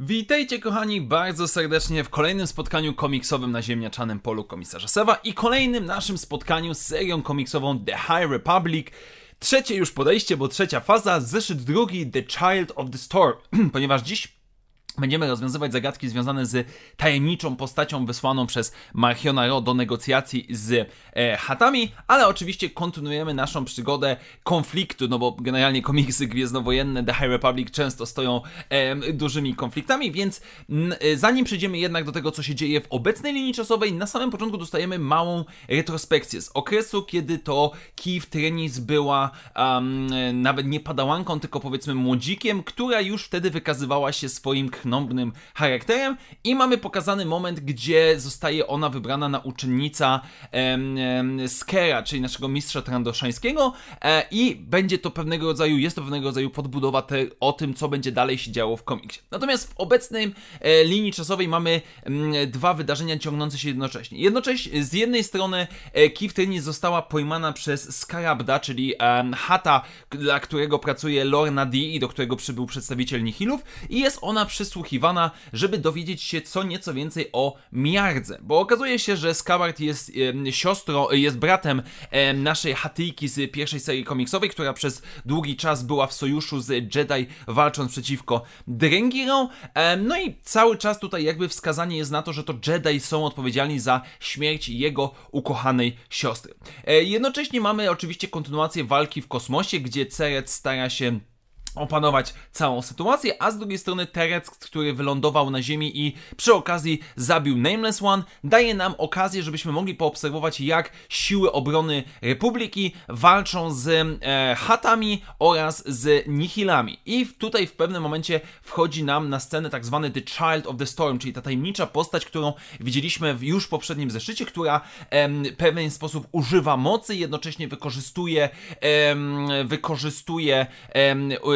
Witajcie kochani bardzo serdecznie w kolejnym spotkaniu komiksowym na ziemniaczanym polu komisarza Sewa i kolejnym naszym spotkaniu z serią komiksową The High Republic. Trzecie już podejście, bo trzecia faza, zeszyt drugi The Child of the Storm, ponieważ dziś Będziemy rozwiązywać zagadki związane z tajemniczą postacią wysłaną przez Marchiona Ro do negocjacji z e, Hatami, ale oczywiście kontynuujemy naszą przygodę konfliktu, no bo generalnie komiksy gwiezdnowojenne The High Republic często stoją e, dużymi konfliktami, więc e, zanim przejdziemy jednak do tego, co się dzieje w obecnej linii czasowej, na samym początku dostajemy małą retrospekcję z okresu, kiedy to Kiev Trenis była um, nawet nie padałanką, tylko powiedzmy młodzikiem, która już wtedy wykazywała się swoim knąbnym charakterem i mamy pokazany moment, gdzie zostaje ona wybrana na uczennica em, em, Skera, czyli naszego mistrza trandoszańskiego e, i będzie to pewnego rodzaju, jest to pewnego rodzaju podbudowa te, o tym, co będzie dalej się działo w komiksie. Natomiast w obecnej e, linii czasowej mamy m, dwa wydarzenia ciągnące się jednocześnie. Jednocześnie z jednej strony e, Kiev Trenis została pojmana przez Skarabda, czyli em, Hata, dla którego pracuje Lorna D i do którego przybył przedstawiciel Nihilów i jest ona przysłuchiwana, żeby dowiedzieć się co nieco więcej o Miardze, bo okazuje się, że Skabard jest em, siostrą, jest bratem em, naszej Hatyjki z pierwszej serii komiksowej, która przez długi czas była w sojuszu z Jedi walcząc przeciwko Drengirom. Em, no i cały czas tutaj jakby wskazanie jest na to, że to Jedi są odpowiedzialni za śmierć jego ukochanej siostry. E, jednocześnie mamy oczywiście kontynuację walki w kosmosie, gdzie Ceret stara się opanować całą sytuację, a z drugiej strony Terec, który wylądował na ziemi i przy okazji zabił Nameless One, daje nam okazję, żebyśmy mogli poobserwować jak siły obrony Republiki walczą z e, Hatami oraz z Nihilami. I tutaj w pewnym momencie wchodzi nam na scenę tak zwany The Child of the Storm, czyli ta tajemnicza postać, którą widzieliśmy w już poprzednim zeszycie, która em, pewien sposób używa mocy, jednocześnie wykorzystuje wykorzystuje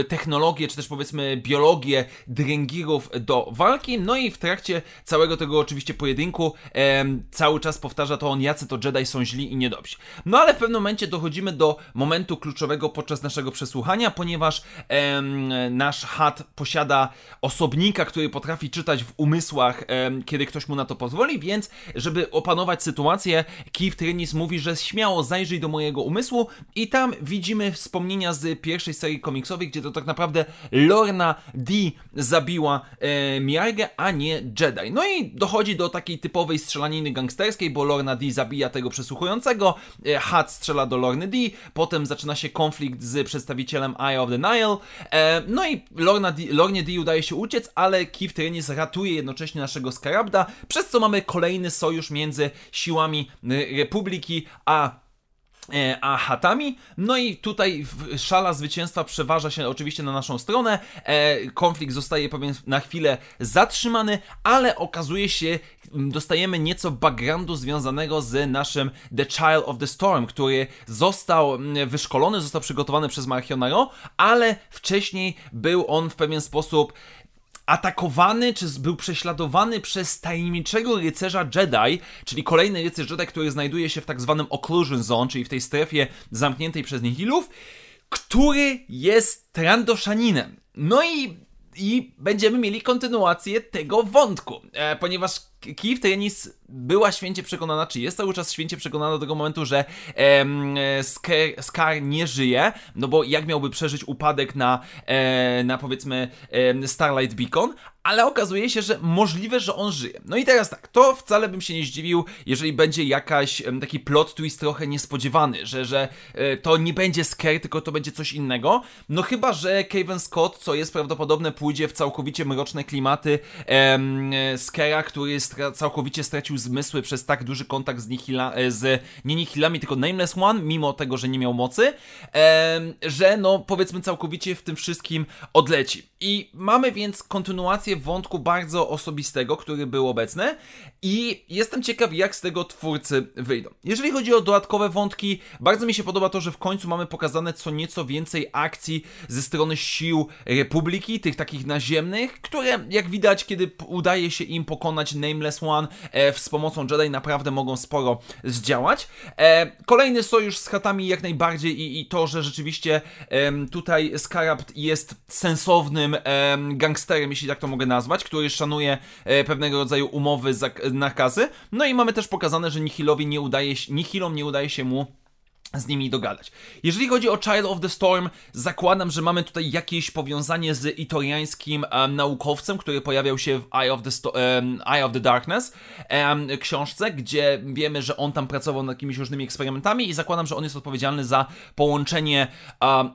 technologię, czy też powiedzmy biologię drengirów do walki. No i w trakcie całego tego oczywiście pojedynku em, cały czas powtarza to on, jacy to Jedi są źli i niedobrzy. No ale w pewnym momencie dochodzimy do momentu kluczowego podczas naszego przesłuchania, ponieważ em, nasz hat posiada osobnika, który potrafi czytać w umysłach, em, kiedy ktoś mu na to pozwoli, więc żeby opanować sytuację, Keith Trenis mówi, że śmiało zajrzyj do mojego umysłu i tam widzimy wspomnienia z pierwszej serii komiksowej, gdzie to tak naprawdę Lorna D zabiła e, Miargę, a nie Jedi. No i dochodzi do takiej typowej strzelaniny gangsterskiej, bo Lorna D zabija tego przesłuchującego, e, Hat strzela do Lorny D, potem zaczyna się konflikt z przedstawicielem Eye of the Nile, e, no i Lorna D, Lornie D udaje się uciec, ale Keith Trenis ratuje jednocześnie naszego Skarabda, przez co mamy kolejny sojusz między siłami e, Republiki a a Hatami. No i tutaj szala zwycięstwa przeważa się oczywiście na naszą stronę. E, konflikt zostaje pewien na chwilę zatrzymany, ale okazuje się, dostajemy nieco backgroundu związanego z naszym The Child of the Storm, który został wyszkolony, został przygotowany przez Marchiona Ro, ale wcześniej był on w pewien sposób atakowany, czy był prześladowany przez tajemniczego rycerza Jedi, czyli kolejny rycerz Jedi, który znajduje się w tak zwanym Occlusion Zone, czyli w tej strefie zamkniętej przez Nihilów, który jest Trandoszaninem. No i, i będziemy mieli kontynuację tego wątku, e, ponieważ Keith Trenis była święcie przekonana, czy jest cały czas święcie przekonana do tego momentu, że em, e, Scar, nie żyje, no bo jak miałby przeżyć upadek na, e, na powiedzmy em, Starlight Beacon, ale okazuje się, że możliwe, że on żyje. No i teraz tak, to wcale bym się nie zdziwił, jeżeli będzie jakaś taki plot twist trochę niespodziewany, że, że e, to nie będzie Scare, tylko to będzie coś innego. No chyba, że Kevin Scott, co jest prawdopodobne, pójdzie w całkowicie mroczne klimaty em, e, który stra- całkowicie stracił zmysły przez tak duży kontakt z, Nihila, e, z nie Nihilami, tylko Nameless One, mimo tego, że nie miał mocy, em, że no powiedzmy całkowicie w tym wszystkim odleci. I mamy więc kontynuację wątku bardzo osobistego, który był obecny i jestem ciekaw, jak z tego twórcy wyjdą. Jeżeli chodzi o dodatkowe wątki, bardzo mi się podoba to, że w końcu mamy pokazane co nieco więcej akcji ze strony sił Republiki, tych takich naziemnych, które jak widać, kiedy udaje się im pokonać Nameless Nameless One e, z pomocą Jedi naprawdę mogą sporo zdziałać. E, kolejny sojusz z chatami jak najbardziej i, i to, że rzeczywiście em, tutaj Scarab jest sensownym em, gangsterem, jeśli tak to mogę nazwać, który szanuje e, pewnego rodzaju umowy, nakazy. No i mamy też pokazane, że Nihilowi nie udaje się, Nihilom nie udaje się mu z nimi dogadać. Jeżeli chodzi o Child of the Storm, zakładam, że mamy tutaj jakieś powiązanie z itoriańskim em, naukowcem, który pojawiał się w Eye of the, Sto- em, Eye of the Darkness em, książce, gdzie wiemy, że on tam pracował nad jakimiś różnymi eksperymentami i zakładam, że on jest odpowiedzialny za połączenie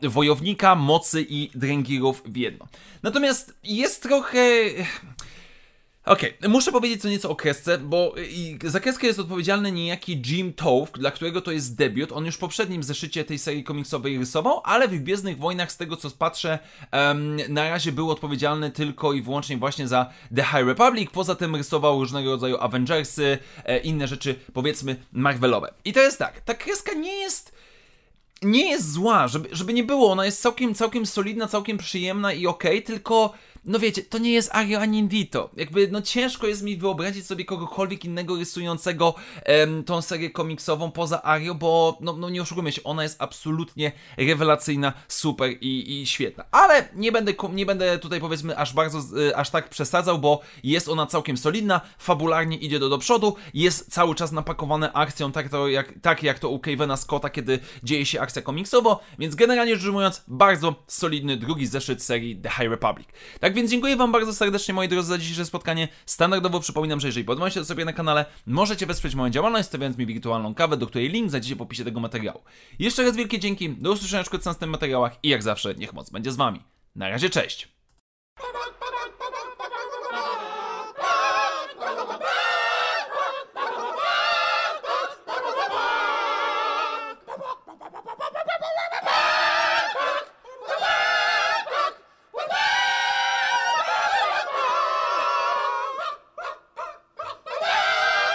wojownika, mocy i drengirów w jedno. Natomiast jest trochę... Okej, muszę powiedzieć co nieco o kresce, bo za kreskę jest odpowiedzialny niejaki Jim Tove, dla którego to jest debiut. On już w poprzednim zeszycie tej serii komiksowej rysował, ale w Gwiezdnych Wojnach, z tego co patrzę, em, na razie był odpowiedzialny tylko i wyłącznie właśnie za The High Republic. Poza tym rysował różnego rodzaju Avengersy, e, inne rzeczy, powiedzmy, Marvelowe. I to jest tak, ta kreska nie jest nie jest zła, żeby, żeby nie było, ona jest całkiem, całkiem solidna, całkiem przyjemna i okej, tylko no wiecie, to nie jest Ario ani Indito. Jakby, no ciężko jest mi wyobrazić sobie kogokolwiek innego rysującego em, tą serię komiksową poza Ario, bo no, no nie oszukujmy się, ona jest absolutnie rewelacyjna, super i, i świetna. Ale nie będę, nie będę tutaj powiedzmy aż bardzo, y, aż tak przesadzał, bo jest ona całkiem solidna, fabularnie idzie do, do przodu, jest cały czas napakowane akcją, tak, to jak, tak jak to u Kevena Scotta, kiedy dzieje się akcja komiksowo, więc generalnie rzecz ujmując, bardzo solidny drugi zeszyt serii The High Republic. Tak więc dziękuję Wam bardzo serdecznie, moi drodzy, za dzisiejsze spotkanie. Standardowo przypominam, że jeżeli podoba się to sobie na kanale, możecie wesprzeć moją działalność, stawiając mi wirtualną kawę, do której link znajdziecie w opisie tego materiału. Jeszcze raz wielkie dzięki, do usłyszenia w następnych materiałach i jak zawsze, niech moc będzie z Wami. Na razie, cześć!